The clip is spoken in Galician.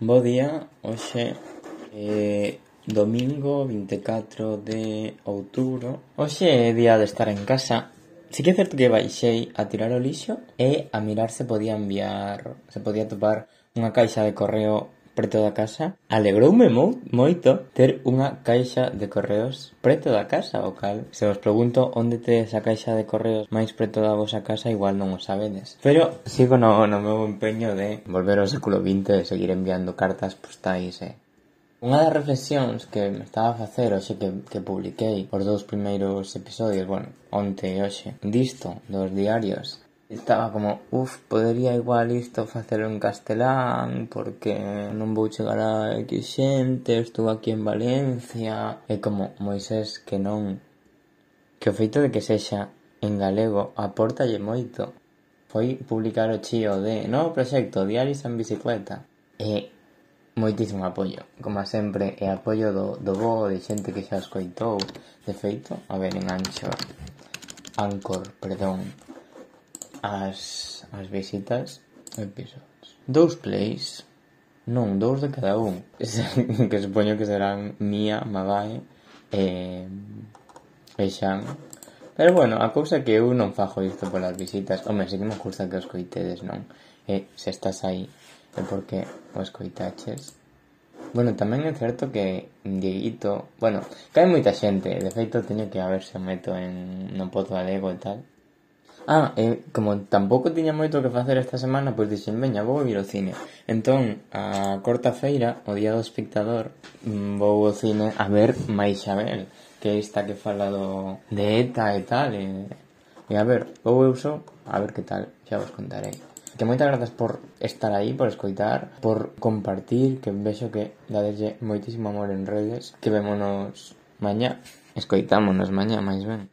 Bo día, hoxe é domingo 24 de outubro. Hoxe é día de estar en casa. Si que é certo que baixei a tirar o lixo e a mirar se podía enviar, se podía topar unha caixa de correo preto da casa, alegroume mo, moito ter unha caixa de correos preto da casa, o cal se vos pregunto onde tedes a caixa de correos máis preto da vosa casa, igual non o sabedes. Pero sigo no, no meu empeño de volver ao século XX e seguir enviando cartas postais e eh? Unha das reflexións que me estaba a facer hoxe que, que publiquei os dous primeiros episodios, bueno, onte e hoxe, disto, dos diarios, estaba como, uff, podería igual isto facelo en castelán porque non vou chegar a X xente, estou aquí en Valencia e como Moisés que non que o feito de que sexa en galego aportalle moito foi publicar o chío de novo proxecto Diaris en bicicleta e moitísimo apoio como sempre e apoio do, do bo de xente que xa escoitou. De feito, a ver en Anchor Anchor, perdón as, as visitas e pisos. Dous plays, non, dous de cada un, que supoño que serán Mía, Magai e, e Xan. Pero bueno, a cousa que eu non fajo isto polas visitas. Home, sí que me gusta que os coitedes, non? E se estás aí é porque o escoitaches. Bueno, tamén é certo que Dieguito... Bueno, cae moita xente. De feito, teño que a ver se meto en... No pozo galego e tal. Ah, e como tampouco tiña moito que facer esta semana, pois dixen, veña, vou ir ao cine. Entón, a corta feira, o día do espectador, mm, vou ao cine a ver Maixabel, que é esta que fala do... de ETA e tal, e... E a ver, vou eu só, a ver que tal, xa vos contarei. Que moitas grazas por estar aí, por escoitar, por compartir, que vexo que dadeslle moitísimo amor en redes, que vémonos mañá, escoitámonos mañá máis ben.